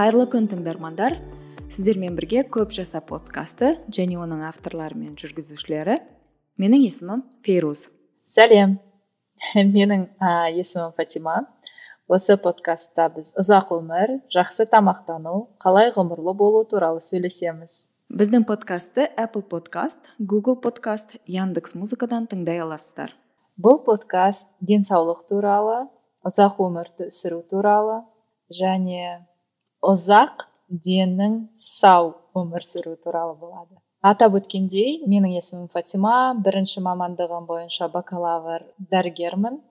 қайырлы күн тыңдармандар. Сіздермен бірге көп жаса подкасты және оның авторлары мен жүргізушілері менің есімім фейруз. Сәлем. Менің ә, есімім фатима. Осы подкастта біз ұзақ өмір жақсы тамақтану қалай ғұмырлы болу туралы сөйлесеміз. Біздің подкастты apple подкаст google подкаст яндекс музыкадан тыңдай аласыздар. Бұл подкаст денсаулық туралы ұзақ өмірді сүру туралы және ұзақ деннің сау өмір сүру туралы болады. Атап өткендей менің есімім фатима бірінші мамандығым бойынша бакалавр дәрігермін.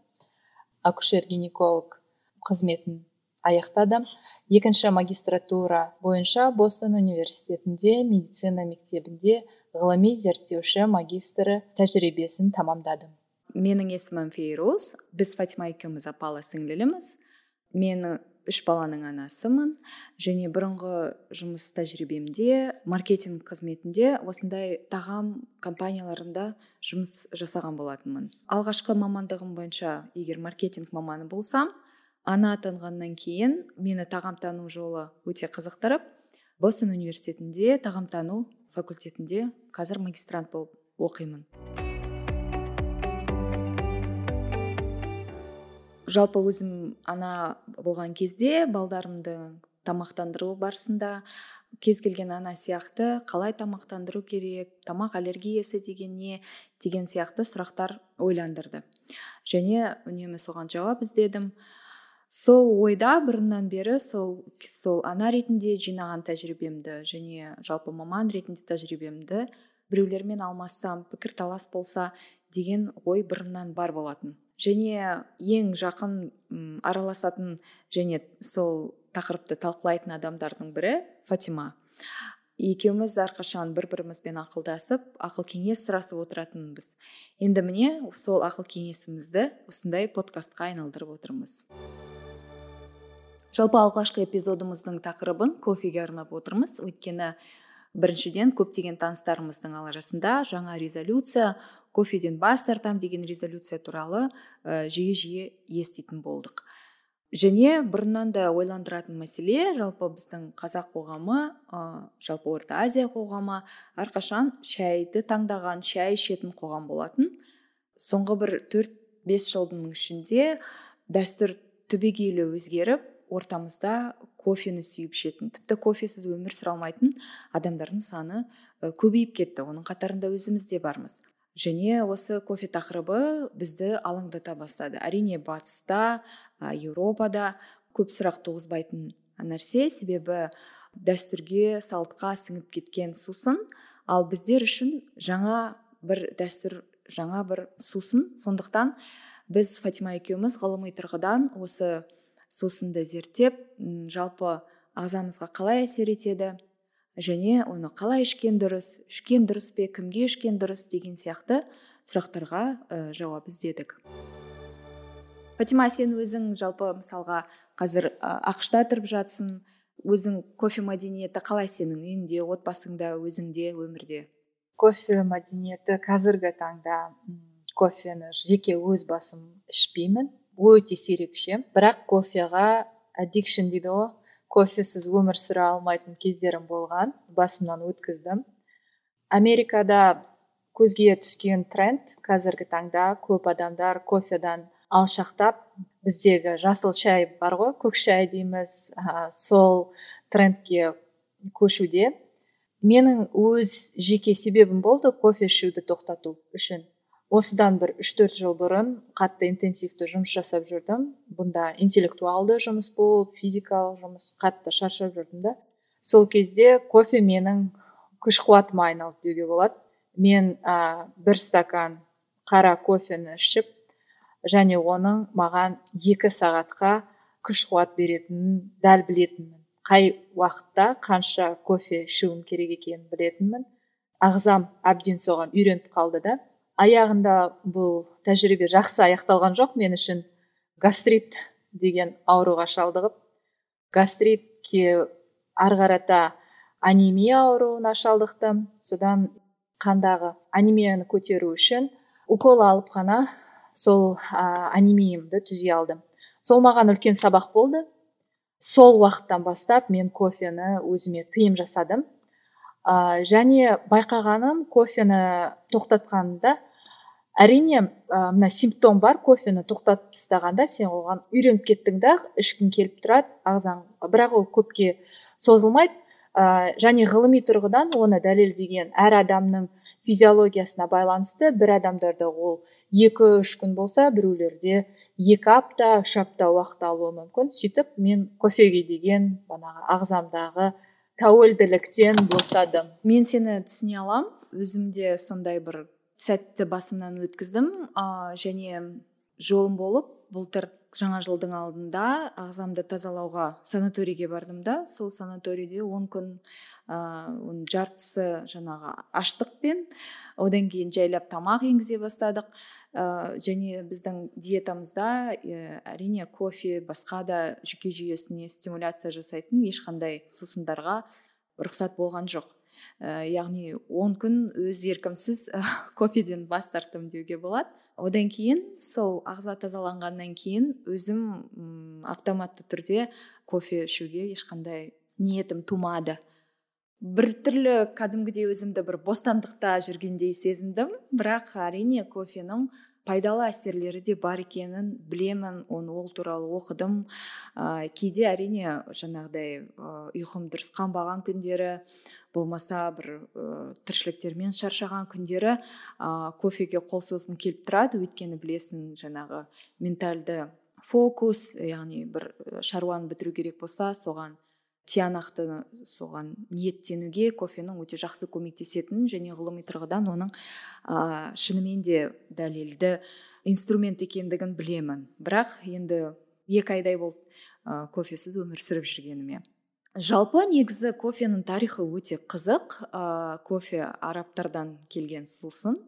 Акушер гинеколог қызметін аяқтадым екінші магистратура бойынша бостон университетінде медицина мектебінде ғылыми зерттеуші магистрі тәжірибесін тамамдадым менің есімім фейруз біз фатима екеуміз апалы сіңліліміз. Мен үш баланың анасымын. Және бұрынғы жұмыс тәжірибемде маркетинг қызметінде осындай тағам компанияларында жұмыс жасаған болатынмын. Алғашқы мамандығым бойынша егер маркетинг маманы болсам ана атанғаннан кейін мені тағамтану жолы өте қызықтырып бостон университетінде тағамтану факультетінде қазір магистрант болып оқимын. Жалпы өзім ана болған кезде балдарымды тамақтандыру барысында кез келген ана сияқты қалай тамақтандыру керек тамақ аллергиясы деген не деген сияқты сұрақтар ойландырды. Және үнемі соған жауап іздедім. Сол ойда бұрыннан бері сол сол ана ретінде жинаған тәжірибемді және жалпы маман ретінде тәжірибемді біреулермен алмассам пікірталас болса деген ой бұрыннан бар болатын. Және ең жақын араласатын және сол тақырыпты талқылайтын адамдардың бірі фатима. Екеуміз әрқашан бір бірімізбен ақылдасып ақыл кеңес сұрасып отыратынбыз. Енді міне сол ақыл кеңесімізді осындай подкастқа айналдырып отырмыз. Жалпы алғашқы эпизодымыздың тақырыбын кофеге арнап отырмыз. Өйткені біріншіден көптеген таныстарымыздың арасында жаңа резолюция кофеден бас тартам деген резолюция туралы ә, жиі жиі еститін болдық. Және бұрыннан да ойландыратын мәселе жалпы біздің қазақ қоғамы ә, жалпы орта азия қоғамы әрқашан шәйді таңдаған шәй ішетін қоғам болатын. Соңғы бір төрт бес жылдың ішінде дәстүр түбегейлі өзгеріп ортамызда кофені сүйіп ішетін тіпті кофесіз өмір сүре алмайтын адамдардың саны көбейіп кетті. Оның қатарында өзіміз де бармыз. Және осы кофе тақырыбы бізді алаңдата бастады. Әрине батыста еуропада көп сұрақ туғызбайтын нәрсе. Себебі дәстүрге салтқа сіңіп кеткен сусын ал біздер үшін жаңа бір дәстүр жаңа бір сусын. Сондықтан біз фатима екеуміз ғылыми тұрғыдан осы сусынды зерттеп жалпы ағзамызға қалай әсер етеді? Және оны қалай ішкен дұрыс ішкен дұрыс пе кімге ішкен дұрыс деген сияқты сұрақтарға ә, жауап іздедік. Фатима сен өзің жалпы мысалға қазір ақшта тұрып жатсың өзің кофе мәдениеті қалай сенің үйіңде отбасыңда өзіңде өмірде? Кофе мәдениеті қазіргі таңда кофені жеке өз басым ішпеймін. Өте сирек ішемін бірақ кофеға аддикшн дейді ғой. Кофесіз өмір сүре алмайтын кездерім болған. Басымнан өткіздім. Америкада көзге түскен тренд қазіргі таңда көп адамдар кофедан алшақтап біздегі жасыл шай бар ғой көк шай дейміз ә, сол трендке көшуде. Менің өз жеке себебім болды кофе ішуді тоқтату үшін. Осыдан бір үш төрт жыл бұрын қатты интенсивті жұмыс жасап жүрдім. Бұнда интеллектуалды жұмыс болды физикалық жұмыс қатты шаршап жүрдім да. Сол кезде кофе менің күш қуатыма айналды деуге болады. Мен ә, бір стакан қара кофені ішіп және оның маған екі сағатқа күш қуат беретінін дәл білетінмін. Қай уақытта қанша кофе ішуім керек екенін білетінмін. Ағзам әбден соған үйреніп қалды да. Аяғында бұл тәжірибе жақсы аяқталған жоқ мен үшін. Гастрит деген ауруға шалдығып гастритке ары қарата анемия ауруына шалдықтым. Содан қандағы анемияны көтеру үшін укол алып қана сол ә, анемиямды түзей алдым. Сол маған үлкен сабақ болды. Сол уақыттан бастап мен кофені өзіме тыйым жасадым. Ә, және байқағаным кофені тоқтатқанымда әрине ә, мына симптом бар кофені тоқтатып тастағанда сен оған үйреніп кеттің да ішкің келіп тұрады ағзаң бірақ ол көпке созылмайды. Ә, және ғылыми тұрғыдан оны дәлелдеген әр адамның физиологиясына байланысты бір адамдарда ол екі үш күн болса біреулерде екі апта үш апта уақыт алуы мүмкін. Сөйтіп мен кофеге деген бағанағы ағзамдағы тәуелділіктен босадым. Мен сені түсіне аламын. Өзімде сондай бір сәтті басымнан өткіздім. Ә, және жолым болып былтыр жаңа жылдың алдында ағзамды тазалауға санаторийге бардым да. Сол санаторийде он күн оның жартысы жаңағы аштықпен одан кейін жайлап тамақ енгізе бастадық. Ә, және біздің диетамызда ә, әрине кофе басқа да жүйке жүйесіне стимуляция жасайтын ешқандай сусындарға рұқсат болған жоқ. Ә, яғни он күн өз еркімсіз кофеден бас тарттым деуге болады. Одан кейін сол ағза тазаланғаннан кейін өзім автоматты түрде кофе ішуге ешқандай ниетім тумады. Бір түрлі кәдімгідей өзімді бір бостандықта жүргендей сезіндім. Бірақ әрине кофенің пайдалы әсерлері де бар екенін білемін. Оны ол туралы оқыдым. Ә, кейде әрине жаңағыдай ұйқым дұрыс қанбаған күндері болмаса бір ә, тіршіліктермен шаршаған күндері ә, кофеге қол созғым келіп тұрады. Өйткені білесің жаңағы ментальды фокус яғни бір шаруаны бітіру керек болса соған тиянақты соған ниеттенуге кофенің өте жақсы көмектесетінін және ғылыми тұрғыдан оның ә, шынымен де дәлелді инструмент екендігін білемін. Бірақ енді екі айдай болды ә, кофесіз өмір сүріп жүргеніме. Жалпы негізі кофенің тарихы өте қызық. Ә, кофе арабтардан келген сусын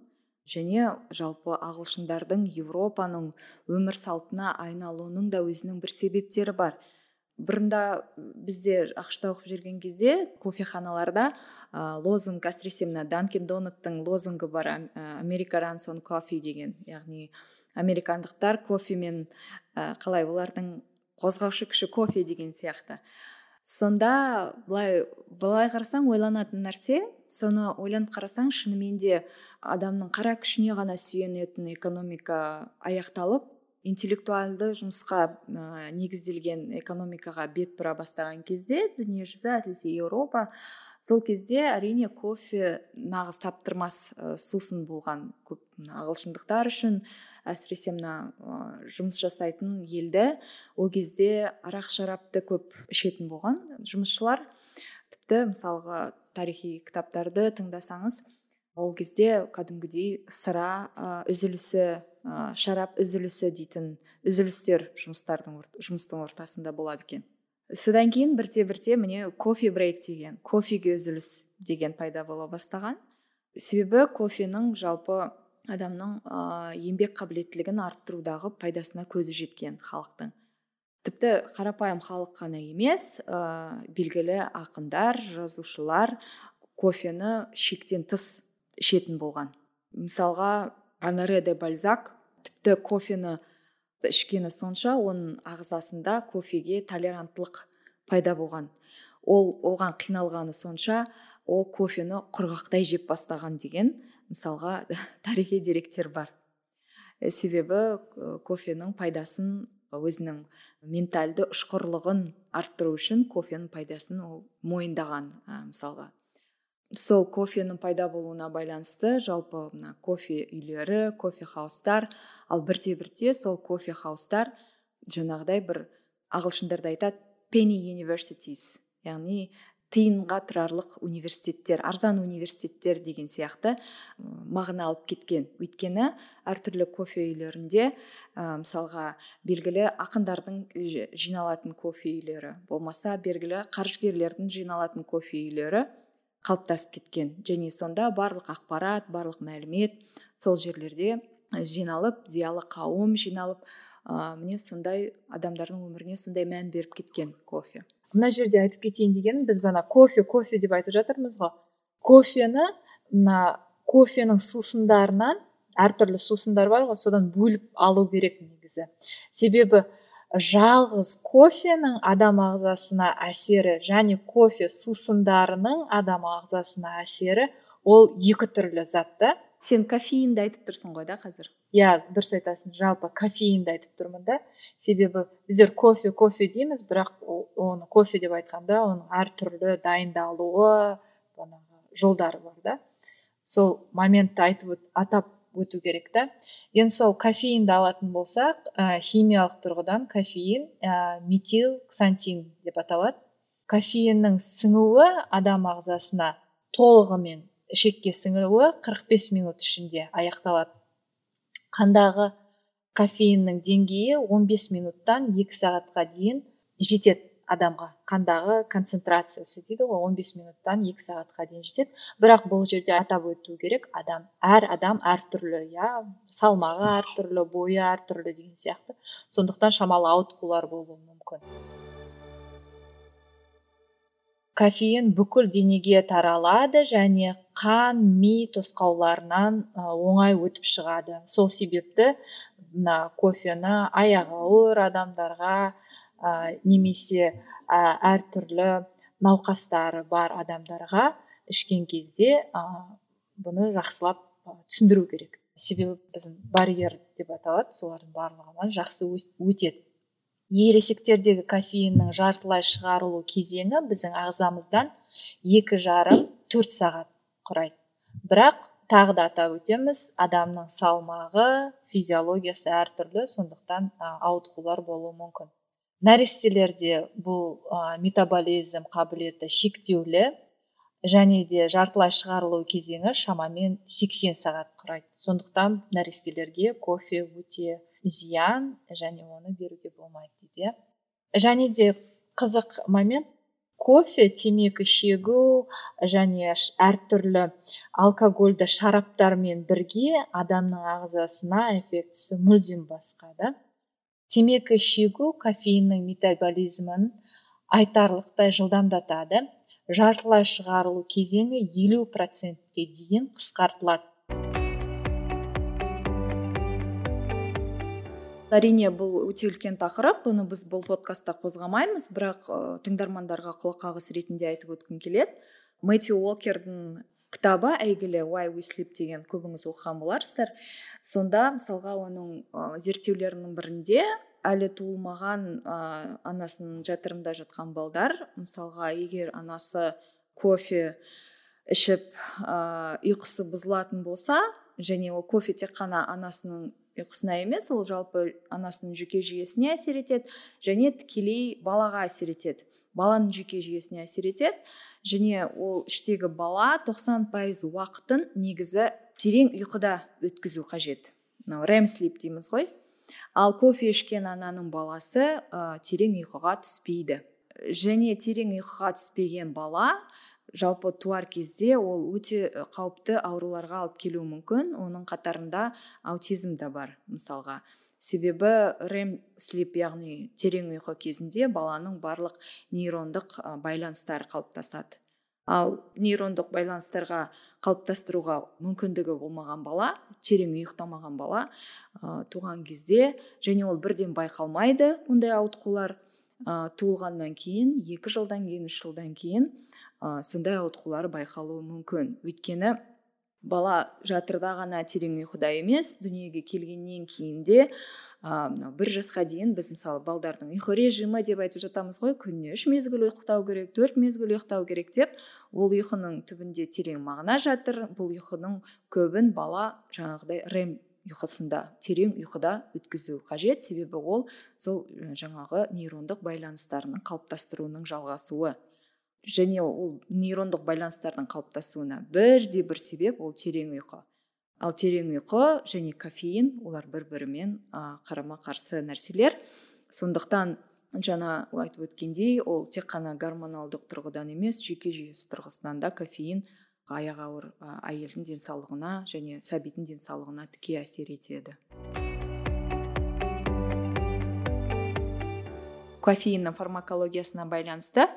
және жалпы ағылшындардың европаның өмір салтына айналуының да өзінің бір себептері бар. Бұрында бізде ақшта оқып жүрген кезде кофеханаларда ә, лозунг әсіресе мына данкин донаттың лозунгы бар америка ранс он кофе деген яғни американдықтар кофемен ә, қалай олардың қозғаушы күші кофе деген сияқты. Сонда былай былай қарасаң ойланатын нәрсе соны ойланып қарасаң шынымен де адамның қара күшіне ғана сүйенетін экономика аяқталып интеллектуалды жұмысқа ә, негізделген экономикаға бет бұра бастаған кезде дүниежүзі әсіресе еуропа сол кезде әрине кофе нағыз таптырмас сусын болған көп ағылшындықтар үшін әсіресе мына жұмыс жасайтын елді ол кезде арақ шарапты көп ішетін болған жұмысшылар. Тіпті мысалға тарихи кітаптарды тыңдасаңыз ол кезде кәдімгідей сыра үзілісі шарап үзілісі дейтін үзілістер жұмыстардың жұмыстың ортасында болады екен. Содан кейін бірте бірте міне кофе брейк деген кофеге үзіліс деген пайда бола бастаған. Себебі кофенің жалпы адамның ә, еңбек қабілеттілігін арттырудағы пайдасына көзі жеткен халықтың. Тіпті қарапайым халық қана емес ә, белгілі ақындар жазушылар кофені шектен тыс ішетін болған. Мысалға анаре де бальзак тіпті кофені ішкені сонша оның ағзасында кофеге толеранттылық пайда болған. Ол оған қиналғаны сонша ол кофені құрғақтай жеп бастаған деген. Мысалға тарихи деректер бар. Э, себебі э, кофенің пайдасын өзінің ментальды ұшқырлығын арттыру үшін кофенің пайдасын ол мойындаған мысалға. Сол кофенің пайда болуына байланысты жалпы мына кофе үйлері кофе хаустар ал бірте бірте сол кофе хаустар жаңағыдай бір ағылшындарда айтады penny universities яғни тиынға тұрарлық университеттер арзан университеттер деген сияқты мағына алып кеткен. Өйткені әртүрлі кофе үйлерінде ә, мысалға белгілі ақындардың жиналатын кофе үйлері болмаса белгілі қаржыгерлердің жиналатын кофе үйлері қалыптасып кеткен. Және сонда барлық ақпарат барлық мәлімет сол жерлерде жиналып зиялы қауым жиналып ә, міне сондай адамдардың өміріне сондай мән беріп кеткен кофе. Мына жерде айтып кетейін дегенім біз бана кофе кофе деп айтып жатырмыз ғой. Кофені мына кофенің сусындарынан әртүрлі сусындар бар ғой содан бөліп алу керек негізі. Себебі жалғыз кофенің адам ағзасына әсері және кофе сусындарының адам ағзасына әсері ол екі түрлі зат та. Сен кофеинді айтып тұрсың ғой да қазір. Иә дұрыс айтасың жалпы кофеинді айтып тұрмын да. Себебі біздер кофе кофе дейміз бірақ оны кофе деп айтқанда оның әртүрлі дайындалуы бағанағы жолдары бар да. Сол моментті айтып атап өту керек та. Енді сол кофеинді алатын болсақ ә, химиялық тұрғыдан кофеин ә, метил ксантин деп аталады. Кофеиннің сіңуі адам ағзасына толығымен ішекке сіңуі 45 минут ішінде аяқталады. Қандағы кофеиннің деңгейі 15 минуттан 2 сағатқа дейін жетеді адамға. Қандағы концентрациясы дейді ғой 15 минуттан екі сағатқа дейін жетеді. Бірақ бұл жерде атап өту керек адам әр адам әртүрлі иә салмағы әртүрлі бойы әртүрлі деген сияқты. Сондықтан шамалы ауытқулар болуы мүмкін. Кофеин бүкіл денеге таралады және қан ми тосқауларынан оңай өтіп шығады. Сол себепті мына кофені аяғы ауыр адамдарға ә, немесе ә, әртүрлі науқастары бар адамдарға ішкен кезде ә, бұны жақсылап түсіндіру керек. Себебі біздің барьер деп аталады солардың барлығынан жақсы өтеді. Ересектердегі кофеиннің жартылай шығарылу кезеңі біздің ағзамыздан екі жарым төрт сағат құрайды. Бірақ тағы да атап өтеміз адамның салмағы физиологиясы әртүрлі сондықтан ауытқулар болуы мүмкін. Нәрестелерде бұл ә, метаболизм қабілеті шектеулі және де жартылай шығарылу кезеңі шамамен 80 сағат құрайды. Сондықтан нәрестелерге кофе өте зиян және оны беруге болмайды дейді. Және де қызық момент кофе темекі шегу және әртүрлі алкогольді шараптармен бірге адамның ағзасына эффектісі мүлдем басқа да. Темекі шегу кофеиннің метаболизмін айтарлықтай жылдамдатады. Жартылай шығарылу кезеңі елу процентке дейін қысқартылады. Әрине бұл өте үлкен тақырып. Бұны біз бұл подкастта қозғамаймыз. Бірақ ә, тыңдармандарға құлаққағыс ретінде айтып өткім келеді. Мэтью уокердің кітабы әйгілі why we sleep деген көбіңіз оқыған боларсыздар сонда мысалға оның зерттеулерінің бірінде әлі туылмаған ә, анасының жатырында жатқан балдар мысалға егер анасы кофе ішіп ә, ұйқысы бұзылатын болса және ол кофе тек қана анасының ұйқысына емес ол жалпы анасының жүйке жүйесіне әсер етеді және тікелей балаға әсер етеді. Баланың жүйке жүйесіне әсер етеді және ол іштегі бала 90 пайыз уақытын негізі терең ұйқыда өткізу қажет. Мынау рем слип дейміз ғой. Ал кофе ішкен ананың баласы ә, терең ұйқыға түспейді. Және терең ұйқыға түспеген бала жалпы туар кезде ол өте қауіпті ауруларға алып келуі мүмкін. Оның қатарында аутизм да бар мысалға. Себебі рем слип яғни терең ұйқы кезінде баланың барлық нейрондық байланыстары қалыптасады. Ал нейрондық байланыстарға қалыптастыруға мүмкіндігі болмаған бала терең ұйықтамаған бала ә, туған кезде және ол бірден байқалмайды ондай ауытқулар ә, туылғаннан кейін екі жылдан кейін үш жылдан кейін ә, сондай ауытқулар байқалуы мүмкін. Өйткені бала жатырда ғана терең ұйқыда емес дүниеге келгеннен кейін де мынау бір жасқа дейін біз мысалы балдардың ұйқы режимі деп айтып жатамыз ғой. Күніне үш мезгіл ұйықтау керек төрт мезгіл ұйықтау керек деп ол ұйқының түбінде терең мағына жатыр. Бұл ұйқының көбін бала жаңағыдай рем ұйқысында терең ұйқыда өткізу қажет. Себебі ол сол жаңағы нейрондық байланыстарының қалыптастыруының жалғасуы. Және ол нейрондық байланыстардың қалыптасуына бірде бір себеп ол терең ұйқы. Ал терең ұйқы және кофеин олар бір бірімен қарама қарсы нәрселер. Сондықтан жаңа айтып өткендей ол тек қана гормоналдық тұрғыдан емес жүйке жүйесі тұрғысынан да кофеин аяғы ауыр әйелдің денсаулығына және сәбидің денсаулығына тіке әсер етеді. Кофеиннің фармакологиясына байланысты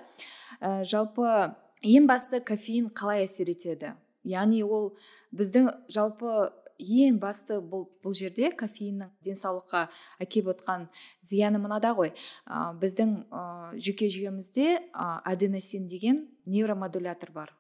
ә, жалпы ең басты кофеин қалай әсер етеді? Яғни ол біздің жалпы ең басты бұл бұл жерде кофеиннің денсаулыққа әкеліп отқан зияны мынада ғой. Ә, біздің ә, жүйке жүйемізде ә, аденосин деген нейромодулятор бар.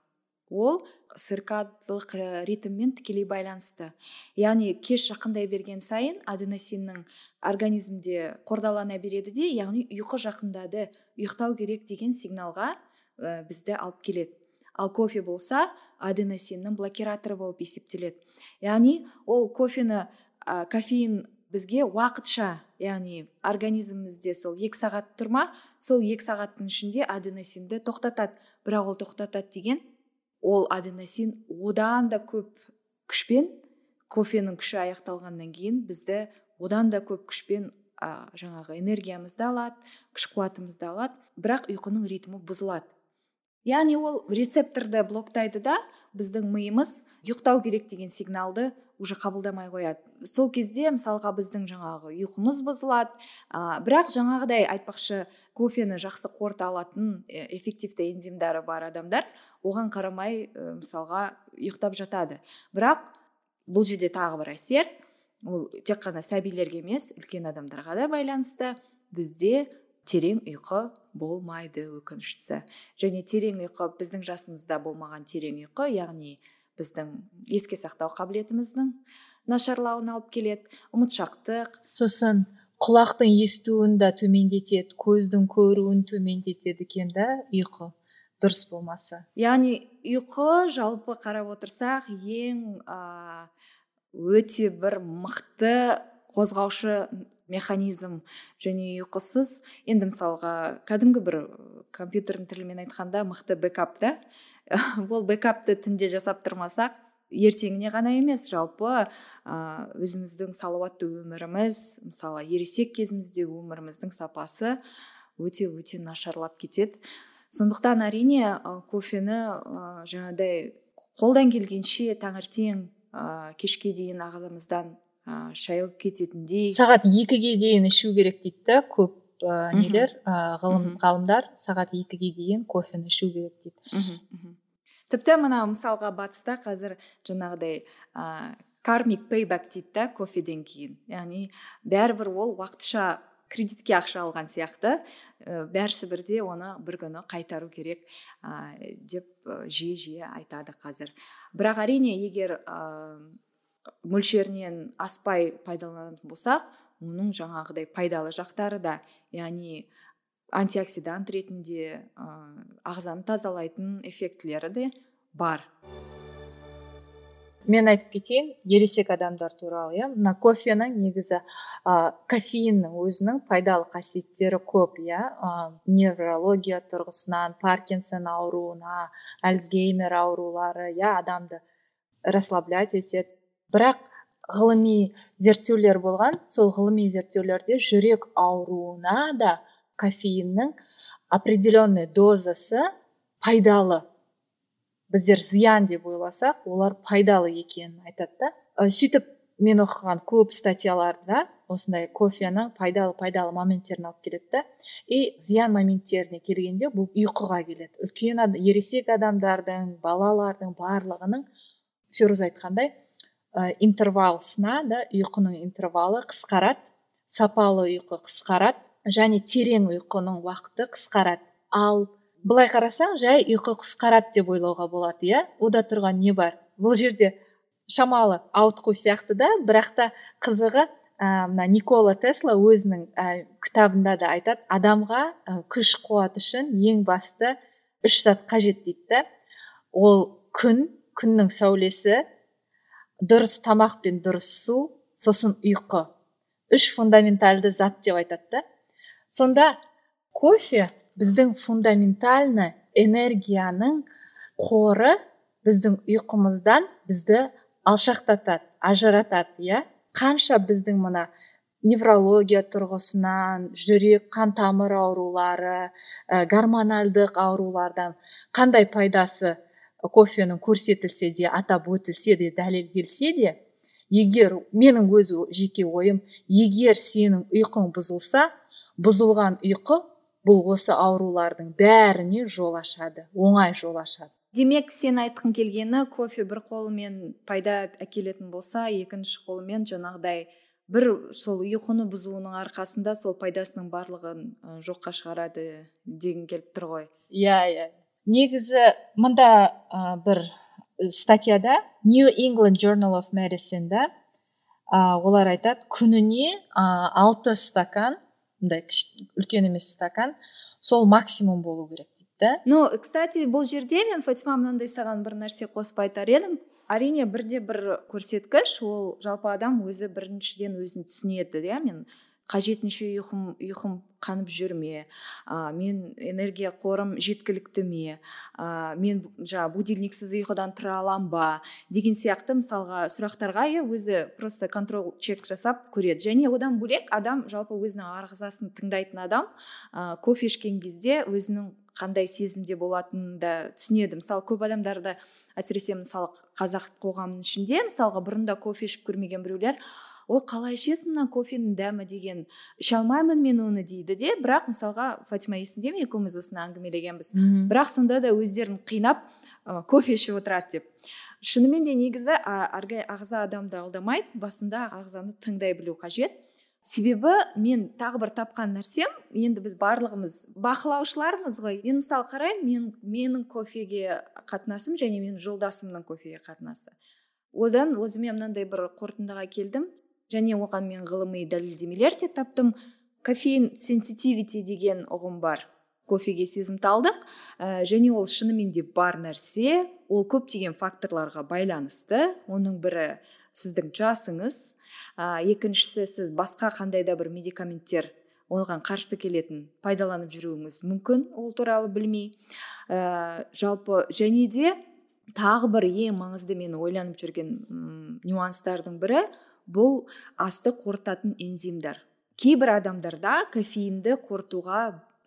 Ол циркадылық ритммен тікелей байланысты. Яғни кеш жақындай берген сайын аденосиннің организмде қордалана береді де яғни ұйқы жақындады ұйықтау керек деген сигналға ә, бізді алып келеді. Ал кофе болса аденосиннің блокираторы болып есептеледі. Яғни ол кофені ә, кофеин бізге уақытша яғни организмімізде сол екі сағат тұрма сол екі сағаттың ішінде аденосинді тоқтатады. Бірақ ол тоқтатады деген ол аденосин одан да көп күшпен кофенің күші аяқталғаннан кейін бізді одан да көп күшпен ә, жаңағы энергиямызды алады күш қуатымызды алады бірақ ұйқының ритмі бұзылады. Яғни ол рецепторды блоктайды да біздің миымыз ұйықтау керек деген сигналды уже қабылдамай қояды. Сол кезде мысалға біздің жаңағы ұйқымыз бұзылады ә, бірақ жаңағыдай айтпақшы кофені жақсы қорыта алатын эффективті энзимдары бар адамдар оған қарамай ә, мысалға ұйықтап жатады. Бірақ бұл жерде тағы бір әсер ол тек қана сәбилерге емес үлкен адамдарға да байланысты. Бізде терең ұйқы болмайды өкініштісі. Және терең ұйқы біздің жасымызда болмаған терең ұйқы яғни біздің еске сақтау қабілетіміздің нашарлауына алып келеді. Ұмытшақтық. Сосын құлақтың естуін да төмендетеді көздің көруін төмендетеді екен да ұйқы. Дұрыс болмаса. Яғни ұйқы жалпы қарап отырсақ ең өте бір мықты қозғаушы механизм және ұйқысыз енді мысалға кәдімгі бір компьютердің тілімен айтқанда мықты бэкап та. Ол бэкапты түнде жасап тұрмасақ ертеңіне ғана емес жалпы өзіміздің салауатты өміріміз мысалы ересек кезімізде өміріміздің сапасы өте өте нашарлап кетеді. Сондықтан әрине ә, кофені ә, жаңағыдай қолдан келгенше таңертең ә, кешке дейін ағзамыздан ә, шайылып кететіндей. Сағат екіге дейін ішу керек дейді көп ә, нелер ә, ғылым ғалымдар сағат екіге дейін кофені ішу керек дейді. Тіпті мына мысалға батыста қазір жаңағыдай ә, кармик пейбак дейді да кофеден кейін. Яғни бәрібір ол уақытша кредитке ақша алған сияқты. Ә, бәрісі бірде оны бір күні қайтару керек ә, деп жиі жиі айтады қазір. Бірақ әрине егер мөлшерінен аспай пайдаланатын болсақ оның жаңағыдай пайдалы жақтары да яғни антиоксидант ретінде ә, ағзаны тазалайтын эффектілері де бар. Мен айтып кетейін ересек адамдар туралы иә. Мына кофенің негізі ә, кофеиннің өзінің пайдалы қасиеттері көп иә. Неврология тұрғысынан паркинсон ауруына альцгеймер аурулары иә адамды расслаблять етеді. Бірақ ғылыми зерттеулер болған сол ғылыми зерттеулерде жүрек ауруына да кофеиннің определенный дозасы пайдалы. Біздер зиян деп ойласақ олар пайдалы екенін айтады да. Сөйтіп мен оқыған көп статьяларда осындай кофенің пайдалы пайдалы моменттерін алып келеді да. И зиян моменттеріне келгенде бұл ұйқыға келеді. Үлкен ересек адамдардың балалардың барлығының феруз айтқандай ә, интервалысына да ұйқының интервалы қысқарады сапалы ұйқы қысқарады және терең ұйқының уақыты қысқарады. Ал былай қарасаң жай ұйқы қысқарады деп ойлауға болады иә? Ода тұрған не бар? Бұл жерде шамалы ауытқу сияқты да бірақ та қызығы мына никола тесла өзінің ә, кітабында да айтады адамға күш қуат үшін ең басты үш зат қажет дейді ол күн күннің сәулесі дұрыс тамақ пен дұрыс су сосын ұйқы. Үш фундаментальды зат деп айтады да. Сонда кофе біздің фундаментальный энергияның қоры біздің ұйқымыздан бізді алшақтатады ажыратады иә? Қанша біздің мына неврология тұрғысынан жүрек қан тамыр аурулары ә, гормональдық аурулардан қандай пайдасы кофенің көрсетілсе де атап өтілсе де дәлелделсе де егер менің өз жеке ойым егер сенің ұйқың бұзылса бұзылған ұйқы бұл осы аурулардың бәріне жол ашады оңай жол ашады. Демек сен айтқың келгені кофе бір қолымен пайда әкелетін болса екінші қолымен жаңағыдай бір сол ұйқыны бұзуының арқасында сол пайдасының барлығын жоққа шығарады дегің келіп тұр ғой. Иә иә. Негізі мында ә, бір статьяда new england journal of medicineда ә, олар айтады күніне ә, алты стакан мындай үлкен емес стакан сол максимум болу керек дейді да. Ну кстати бұл жерде мен фатима мынандай саған бір нәрсе қосып айтар едім. Әрине бірде бір көрсеткіш ол жалпы адам өзі біріншіден өзін түсінеді иә мен қажетінше ұйқым ұйқым қанып жүр ме? Ә, мен энергия қорым жеткілікті ме? Ә, мен жаңағы будильниксіз ұйқыдан тұра аламын ба? Деген сияқты мысалға сұрақтарға иә өзі просто контрол чек жасап көреді. Және одан бөлек адам жалпы өзінің ағзасын тыңдайтын адам ә, кофе ішкен кезде өзінің қандай сезімде болатынын да түсінеді. Мысалы көп адамдарда әсіресе мысалы қазақ қоғамының ішінде мысалға бұрында кофе ішіп көрмеген біреулер ой қалай ішесің мына кофенің дәмі? деген. Іше алмаймын мен оны дейді де. Бірақ мысалға фатима есіңде ме? Екеуміз осыны әңгімелегенбіз. Бірақ сонда да өздерін қинап ә, кофе ішіп отырады деп. Шынымен де негізі ағза адамды алдамайды. Басында ағзаны тыңдай білу қажет. Себебі мен тағы бір тапқан нәрсем енді біз барлығымыз бақылаушылармыз ғой. Мен мысалы қараймын мен менің кофеге қатынасым және менің жолдасымның кофеге қатынасы. Одан өзіме мынандай бір қорытындыға келдім. Және оған мен ғылыми дәлелдемелер де таптым. Кофеин сенситивити деген ұғым бар. Кофеге сезімталдық. Ә, және ол шынымен де бар нәрсе. Ол көптеген факторларға байланысты. Оның бірі сіздің жасыңыз. Ә, екіншісі сіз басқа қандай да бір медикаменттер оған қарсы келетін пайдаланып жүруіңіз мүмкін ол туралы білмей. Ә, жалпы және де тағы бір ең маңызды мен ойланып жүрген м нюанстардың бірі бұл асты қорытатын энзимдар кейбір адамдарда кофеинді қорытуға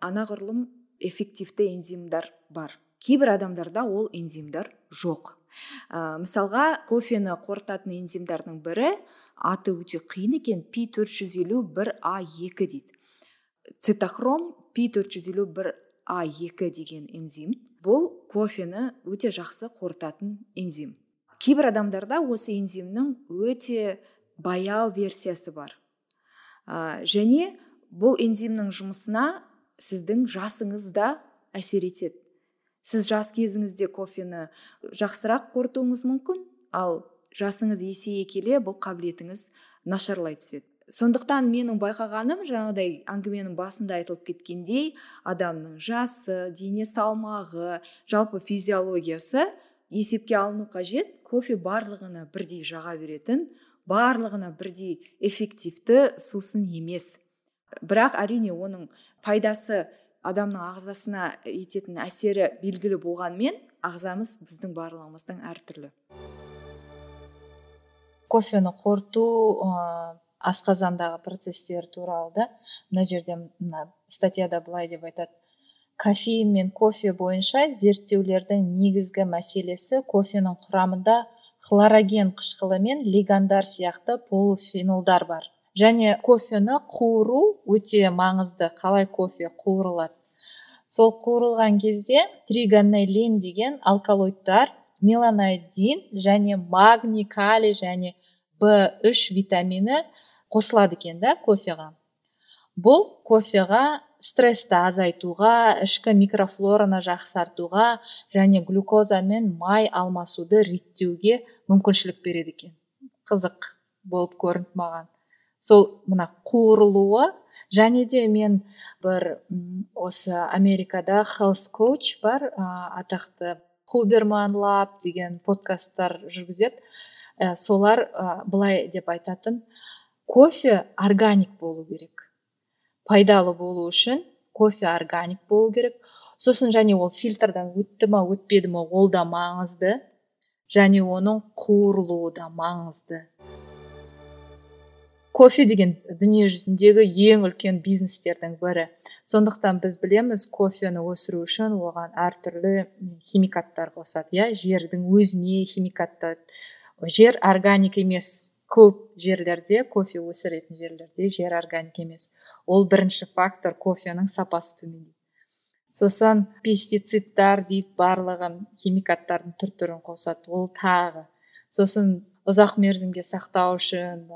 анағұрлым эффективті энзимдар бар. Кейбір адамдарда ол энзимдар жоқ. Ә, мысалға кофені қорытатын энзимдардың бірі аты өте қиын екен пи 450 бір а 2 дейді. Цитохром пи 450 бір а 2 деген энзим. Бұл кофені өте жақсы қорытатын энзим. Кейбір адамдарда осы энзимнің өте баяу версиясы бар. Ә, және бұл энзимнің жұмысына сіздің жасыңыз да әсер етеді. Сіз жас кезіңізде кофені жақсырақ қорытуыңыз мүмкін ал жасыңыз есейе келе бұл қабілетіңіз нашарлай түседі. Сондықтан менің байқағаным жаңағыдай әңгіменің басында айтылып кеткендей адамның жасы дене салмағы жалпы физиологиясы есепке алыну қажет кофе барлығына бірдей жаға беретін барлығына бірдей эффективті сусын емес. Бірақ әрине оның пайдасы адамның ағзасына ететін әсері белгілі болғанмен ағзамыз біздің барлығымыздың әртүрлі. Кофені қорыту ыыы асқазандағы процестер туралы да мына жерде мына статьяда былай деп айтады. Кофеин мен кофе бойынша зерттеулердің негізгі мәселесі кофенің құрамында хлороген қышқылы мен лигандар сияқты полуфенолдар бар. Және кофені қуыру өте маңызды. Қалай кофе қуырылады? Сол қуырылған кезде тригонеллин деген алкалоидтар меланодин және магний калий және б үш витамині қосылады екен да кофеға. Бұл кофеға стрессті азайтуға ішкі микрофлораны жақсартуға және глюкоза мен май алмасуды реттеуге мүмкіншілік береді екен. Қызық болып көрінді маған. Сол мына қуырылуы және де мен бір осы америкада health coach бар атақты хуберман лаб деген подкасттар жүргізеді. Ә, солар ә, былай деп айтатын кофе органик болу керек. Пайдалы болу үшін кофе органик болу керек. Сосын және ол фильтрдан өтті ма өтпеді ма ол да маңызды. Және оның қуырылуы да маңызды. Кофе деген дүние жүзіндегі ең үлкен бизнестердің бірі. Сондықтан біз білеміз кофені өсіру үшін оған әртүрлі химикаттар қосады. Иә жердің өзіне химикаттар жер органик емес. Көп жерлерде кофе өсіретін жерлерде жер органик емес. Ол бірінші фактор кофенің сапасы төмендейді. Сосын пестицидтар дейді барлығын химикаттардың түр түрін қосады. Ол тағы. Сосын ұзақ мерзімге сақтау үшін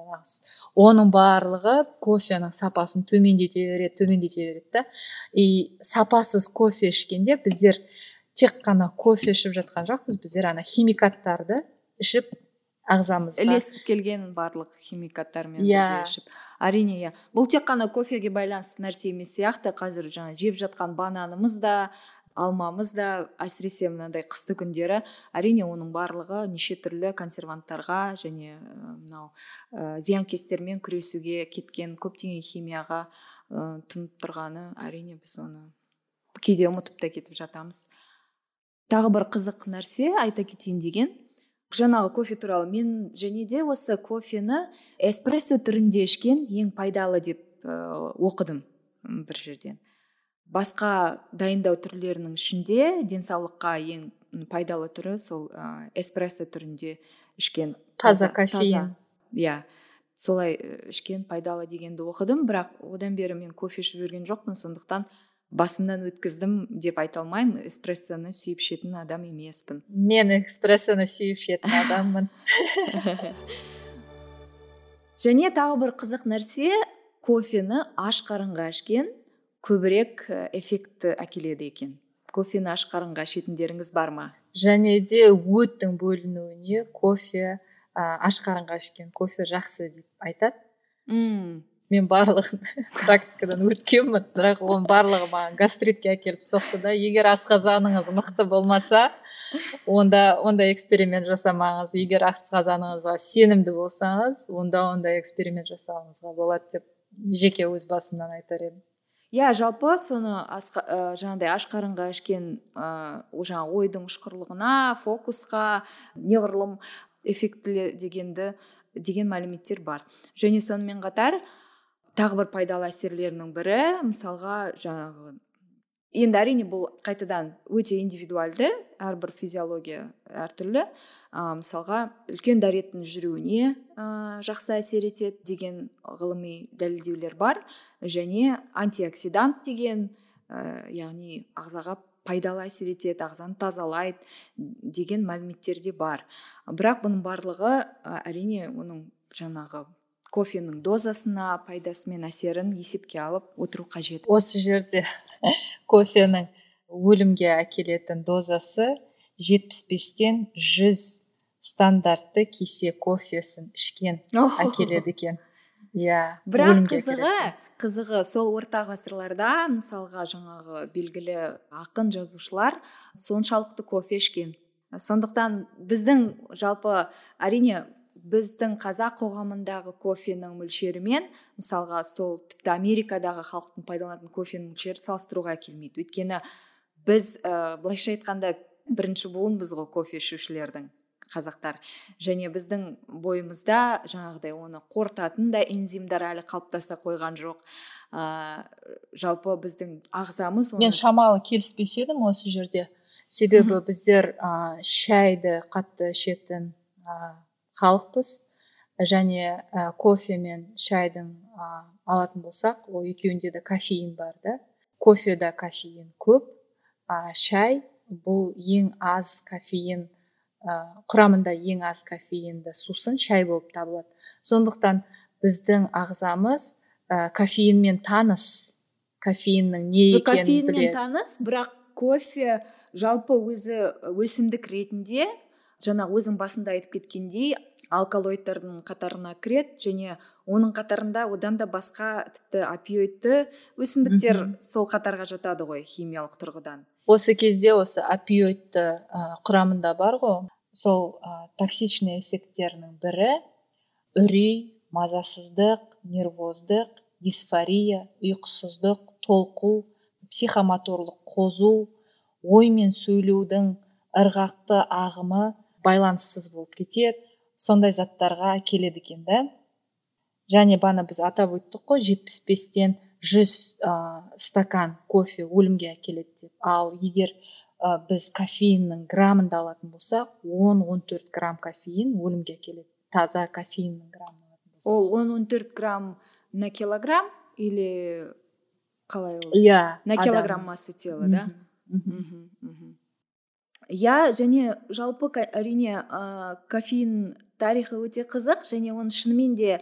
оның барлығы кофенің сапасын төмендете береді төмендете береді да. И сапасыз кофе ішкенде біздер тек қана кофе ішіп жатқан жоқпыз. Біздер ана химикаттарды ішіп ағзамызға ілесіп келген барлық химикаттармен иә. ішіп. Әрине иә. Бұл тек қана кофеге байланысты нәрсе емес сияқты. Қазір жаңа жеп жатқан бананымыз да алмамыз да әсіресе мынандай қысты күндері. Әрине оның барлығы неше түрлі консерванттарға және мынау ә, зиянкестермен күресуге кеткен көптеген химияға ә, тұнып тұрғаны. Әрине біз оны кейде ұмытып та кетіп жатамыз. Тағы бір қызық нәрсе айта кетейін деген. Жаңағы кофе туралы мен және де осы кофені эспрессо түрінде ішкен ең пайдалы деп ә, оқыдым бір жерден. Басқа дайындау түрлерінің ішінде денсаулыққа ең пайдалы түрі сол ә, эспрессо түрінде ішкен. Таза кофеин. Иә. Солай ішкен пайдалы дегенді оқыдым. Бірақ одан бері мен кофе ішіп жүрген жоқпын. Сондықтан басымнан өткіздім деп айта алмаймын. Эспрессоны сүйіп ішетін адам емеспін. Мен эспрессоны сүйіп ішетін адаммын. Және тағы бір қызық нәрсе кофені аш қарынға ішкен көбірек эффект әкеледі екен. Кофені аш қарынға ішетіндеріңіз бар ма? Және де өттің бөлінуіне кофе аш қарынға ішкен кофе жақсы деп айтады. Мм. Мен барлығын практикадан өткенмін. Бірақ оның барлығы маған гастритке әкеліп соқты да. Егер асқазаныңыз мықты болмаса онда ондай эксперимент жасамаңыз. Егер асқазаныңызға сенімді болсаңыз онда ондай эксперимент жасауыңызға болады деп жеке өз басымнан айтар едім. Иә жалпы соны асқа, ә, жаңағыдай аш қарынға ішкен ыыы жаңағы ойдың ұшқырлығына фокусқа неғұрлым эффектілі дегенді деген мәліметтер бар. Және сонымен қатар тағы бір пайдалы әсерлерінің бірі мысалға жаңағы енді әрине бұл қайтадан өте индивидуальды әрбір физиология әртүрлі. Ә, мысалға үлкен дәреттің жүруіне ә, жақсы әсер етеді деген ғылыми дәлелдеулер бар. Және антиоксидант деген ә, яғни ағзаға пайдалы әсер етеді ағзаны тазалайды деген мәліметтер де бар. Бірақ бұның барлығы әрине оның жаңағы кофенің дозасына пайдасы мен әсерін есепке алып отыру қажет. Осы жерде кофенің өлімге әкелетін дозасы жетпіс бестен жүз стандартты кесе кофесін ішкен әкеледі екен. Иә бірақ қызығы қызығы сол орта ғасырларда мысалға жаңағы белгілі ақын жазушылар соншалықты кофе ішкен. Сондықтан біздің жалпы әрине біздің қазақ қоғамындағы кофенің мөлшерімен мысалға сол тіпті америкадағы халықтың пайдаланатын кофенің мөлшері салыстыруға келмейді. Өйткені біз ә, былайша айтқанда бірінші буынбыз ғой кофе ішушілердің қазақтар. Және біздің бойымызда жаңағыдай оны қорытатын да энзимдар әлі қалыптаса қойған жоқ. Ә, жалпы біздің ағзамыз мен шамалы келіспес едім осы жерде. Себебі біздер ә, шайды қатты ішетін халықпыз. Және ә, кофе мен шайдың ә, алатын болсақ ол екеуінде де кофеин бар да. Кофеда кофеин көп а шай бұл ең аз кофеин ә, құрамында ең аз кофеинді сусын шай болып табылады. Сондықтан біздің ағзамыз ә, кофеинмен таныс кофеиннің не екенін кофеинмен таныс бірақ кофе жалпы өзі өсімдік ретінде жаңа өзің басында айтып кеткендей алкалоидтардың қатарына кіреді және оның қатарында одан да басқа тіпті опиоидті өсімдіктер сол қатарға жатады ғой химиялық тұрғыдан. Осы кезде осы опиоидті ә, құрамында бар ғой. Сол ә, токсичный эффекттерінің бірі үрей мазасыздық нервоздық дисфория ұйқысыздық толқу психомоторлық қозу ой мен сөйлеудің ырғақты ағымы байланыссыз болып кетеді. Сондай заттарға келеді екен да. Және бана біз атап өттік қой жетпіс бестен жүз стакан кофе өлімге әкеледі деп. Ал егер ә, біз кофеиннің граммында алатын болсақ 10-14 грамм кофеин өлімге әкеледі. Таза кофеиннің граммын ол 10-14 грамм на килограмм или қалай ол? Иә на адам. килограмм массы тела да? Иә және жалпы әрине ә, кофеин тарихы өте қызық. Және оны шынымен де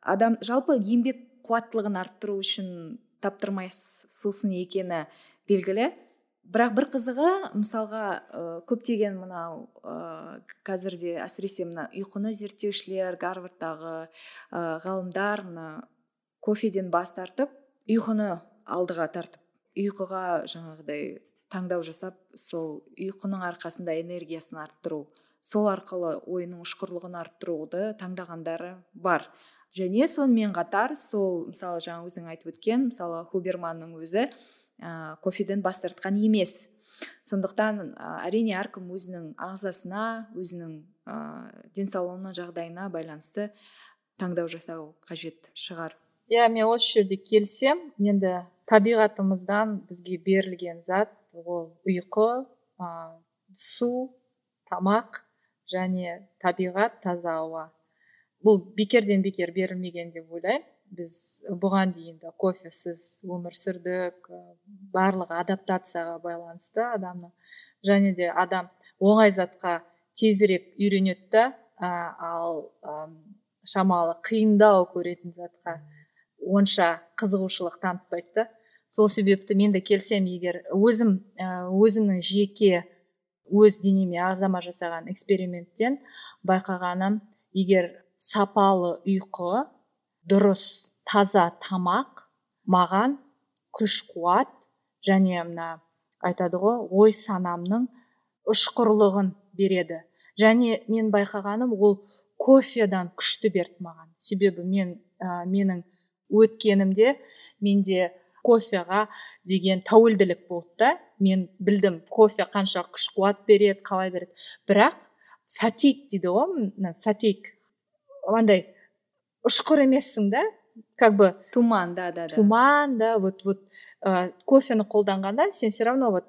адам жалпы еңбек қуаттылығын арттыру үшін таптырмай сусын екені белгілі. Бірақ бір қызығы мысалға ә, көптеген мынау ә, қазірде әсіресе мына ұйқыны зерттеушілер гарвардтағы ә, ғалымдар мына кофеден бас тартып ұйқыны алдыға тартып ұйқыға жаңағыдай таңдау жасап сол ұйқының арқасында энергиясын арттыру. Сол арқылы ойының ұшқырлығын арттыруды таңдағандары бар. Және сонымен қатар сол мысалы жаңа өзің айтып өткен мысалы хуберманның өзі ә, кофеден бас тартқан емес. Сондықтан ә, әрине әркім өзінің ағзасына өзінің ә, денсаулығына жағдайына байланысты таңдау жасау қажет шығар. Иә мен осы жерде келсем енді табиғатымыздан бізге берілген зат ол ұйқы ә, су тамақ және табиғат таза ауа. Бұл бекерден бекер берілмеген деп ойлаймын. Біз бұған дейін де кофесіз өмір сүрдік ә, барлығы адаптацияға байланысты адамның. Және де адам оңай затқа тезірек үйренеді да ә, ал ам, шамалы қиындау көретін затқа онша қызығушылық танытпайды сол себепті мен де келсем егер өзім ә, өзімнің жеке өз денеме ағзама жасаған эксперименттен байқағаным егер сапалы ұйқы дұрыс таза тамақ маған күш қуат және мына айтады ғой ой санамның ұшқырлығын береді. Және мен байқағаным ол кофедан күшті берді маған. Себебі мен ә, менің өткенімде менде кофеға деген тәуелділік болды да. Мен білдім кофе қанша күш қуат береді қалай береді. Бірақ фатик дейді ғой фатик. Андай ұшқыр емессің да как бы. Туман да да да. Туман да вот вот. Ә, кофені қолданғанда сен все равно вот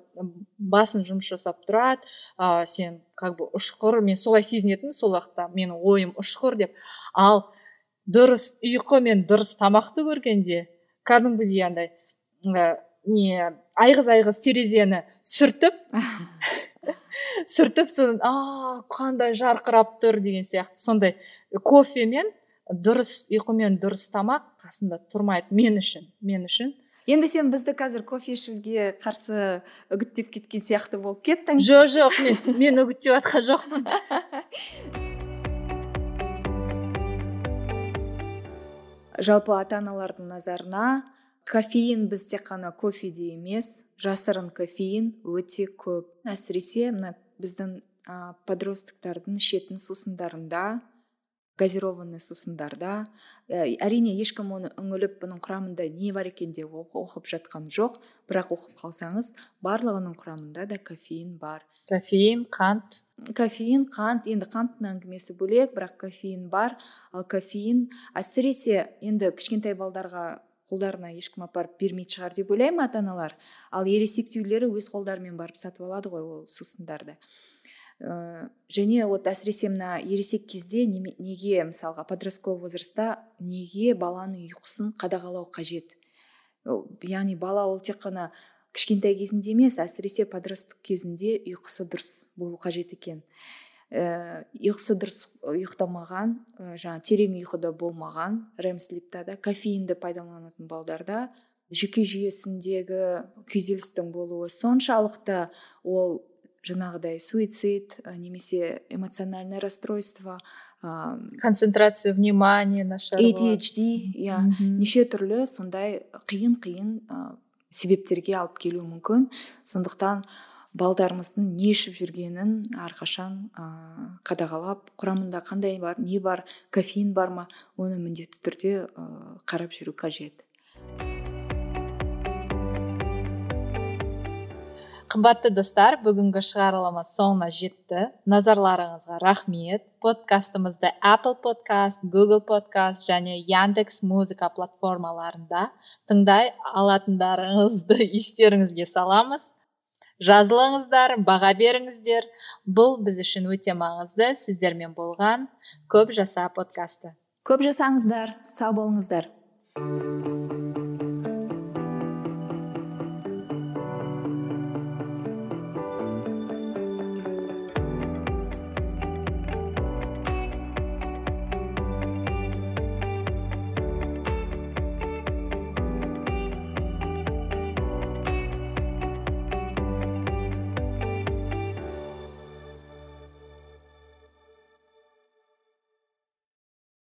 басың жұмыс жасап тұрады ә, сен как бы ұшқыр мен солай сезінетінмін сол уақытта менің ойым ұшқыр деп. Ал дұрыс ұйқы мен дұрыс тамақты көргенде кәдімгідей андай не айғыз айғыз терезені сүртіп сүртіп сосын а қандай жарқырап тұр деген сияқты. Сондай кофе мен дұрыс ұйқы мен дұрыс тамақ қасында тұрмайды мен үшін мен үшін. Енді сен бізді қазір кофе ішуге қарсы үгіттеп кеткен сияқты болып кеттің. Жоқ жоқ мен мен үгіттеп жатқан жоқпын. Жалпы ата аналардың назарына кофеин біз тек қана кофеде емес жасырын кофеин өте көп. Әсіресе мына біздің ә, подростктардың ішетін сусындарында газированный сусындарда ә, әрине ешкім оны үңіліп бұның құрамында не бар екен деп оқып жатқан жоқ. Бірақ оқып қалсаңыз барлығының құрамында да кофеин бар. Кофеин қант. Кофеин қант. Енді қанттың әңгімесі бөлек бірақ кофеин бар. Ал кофеин әсіресе енді кішкентай балдарға қолдарына ешкім апарып бермейтін шығар деп ойлаймын ата аналар ал ересектеулері өз қолдарымен барып сатып алады ғой ол сусындарды. Ә, және вот әсіресе мына ересек кезде неге мысалға подростковый возрастта неге баланың ұйқысын қадағалау қажет? Яғни бала ол тек қана кішкентай кезінде емес әсіресе подросток кезінде ұйқысы дұрыс болу қажет екен. Ұйқысы дұрыс ұйықтамаған ә, жаңағы терең ұйқыда болмаған. Рем слипта да кофеинді пайдаланатын балдарда жүйке жүйесіндегі күйзелістің болуы соншалықты ол жаңағыдай суицид немесе эмоциональное расстройство ә, концентрация внимания нашар ADHD иә. Неше түрлі сондай қиын қиын ә, себептерге алып келуі мүмкін. Сондықтан балдарымыздың не ішіп жүргенін әрқашан ә, қадағалап құрамында қандай бар не бар кофеин бар ма оны міндетті түрде ә, қарап жүру қажет. Қымбатты достар бүгінгі шығарылымыз соңына жетті. Назарларыңызға рахмет. Подкастымызды apple podcast google podcast және яндекс музыка платформаларында тыңдай алатындарыңызды естеріңізге саламыз. Жазылыңыздар баға беріңіздер. Бұл біз үшін өте маңызды сіздермен болған көп жаса подкасты. Көп жасаңыздар сау болыңыздар.